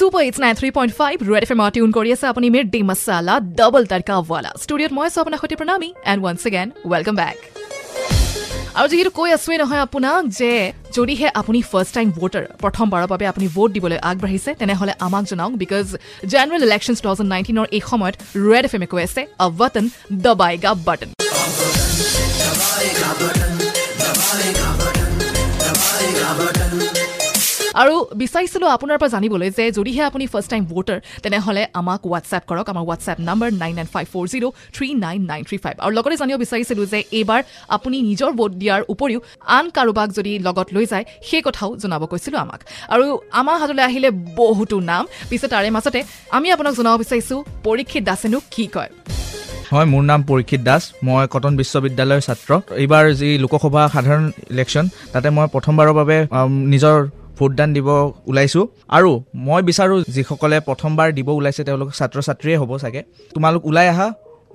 Super hits nine three point five Red FM tune tune কৰি আছে আপুনি মিৰ ডি মচালা ডাবল টাৰ্কাৱালা ষ্টুডিঅ'ত মই আছোঁ আপোনাৰ সৈতে Pranami and once again welcome back আৰু যিহেতু কৈ আছোৱেই নহয় আপোনাক যে যদিহে আপুনি ফাৰ্ষ্ট টাইম ভোটাৰ প্ৰথমবাৰৰ বাবে আপুনি ভোট দিবলৈ আগবাঢ়িছে তেনেহ'লে আমাক জনাওক because general election two thousand নাইণ্টিনৰ এই সময়ত ৰেড এফ এমে কৈ আছে আ বটন দবাইগা বাটন আৰু বিচাৰিছিলোঁ আপোনাৰ পৰা জানিবলৈ যে যদিহে আপুনি ফাৰ্ষ্ট টাইম ভোটাৰ তেনেহ'লে আমাক হোৱাটছএপ কৰক। আমাৰ WhatsApp number nine nine five four zero' three nine nine three five আৰু লগতে জানিব বিচাৰিছিলোঁ যে এইবাৰ আপুনি নিজৰ ভোট দিয়াৰ উপৰিও আন কাৰোবাক যদি লগত লৈ যায় সেই কথাও জনাব কৈছিলোঁ আমাক। আৰু আমাৰ হাতলৈ আহিলে বহুতো নাম। পিছে তাৰে মাজতে আমি আপোনাক জনাব বিচাৰিছোঁ পৰীক্ষিত দাসেনো কি কয়? হয় মোৰ নাম পৰীক্ষিত দাস। মই কটন বিশ্ববিদ্যালয়ৰ ছাত্ৰ। এইবাৰ যি লোকসভা সাধাৰণ ইলেকশ্যন তাতে মই প্ৰথমবাৰৰ বাবে নিজৰ ভোটদান দিব ওলাইছোঁ। আৰু মই বিচাৰোঁ যিসকলে প্ৰথমবাৰ দিব ওলাইছে তেওঁলোক ছাত্ৰ ছাত্ৰীয়ে হ'ব চাগে। তোমালোক ওলাই আহা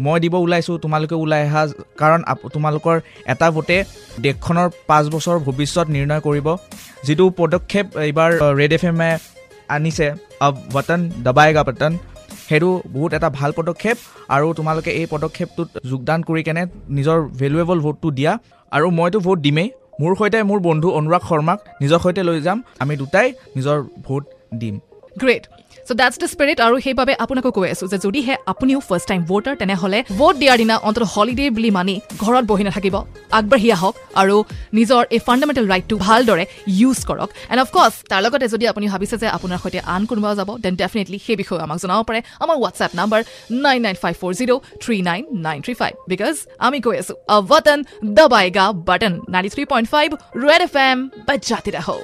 মই দিব ওলাইছোঁ তোমালোকে ওলাই আহা কাৰণ তোমালোকৰ এটা ভোটে দেশখনৰ পাঁচ বছৰ ভৱিষ্যত নিৰ্ণয় কৰিব। যিটো পদক্ষেপ এইবাৰ ৰেড এফ এমে আনিছে অব বটন দবাইগা বটন সেইটো বহুত এটা ভাল পদক্ষেপ। আৰু তোমালোকে এই পদক্ষেপটোত যোগদান কৰি কেনে নিজৰ ভেলুৱেবল ভোটটো দিয়া। আৰু মইতো ভোট দিমেই। মোৰ সৈতে মোৰ বন্ধু অনুৰাগ শৰ্মাক নিজৰ সৈতে লৈ যাম। আমি দুটাই নিজৰ ভোট দিম। Great so' that's the spirit আৰু সেইবাবে আপোনাকো কৈ আছোঁ যে যদিহে আপুনিও ফাৰ্ষ্ট টাইম ভোটাৰ তেনেহ'লে ভোট দিয়াৰ দিনা অন্ততঃ হলিডে বুলি মানি ঘৰত বহি নাথাকিব। আগবাঢ়ি আহক আৰু নিজৰ এই ফাণ্ডামেণ্টেল ৰাইটটো ভালদৰে ইউজ কৰক। এণ্ড অফক'ৰ্ছ তাৰ লগতে যদি আপুনি ভাবিছে যে আপোনাৰ সৈতে আন কোনোবা যাব দেন ডেফিনেটলি সেই বিষয়ে আমাক জনাব পাৰে। আমাৰ WhatsApp number nine nine five four zero' three nine nine three five because আমি কৈ আছোঁ অ button দবাইগা button ninety three point five red F M বাজাতে ৰাহো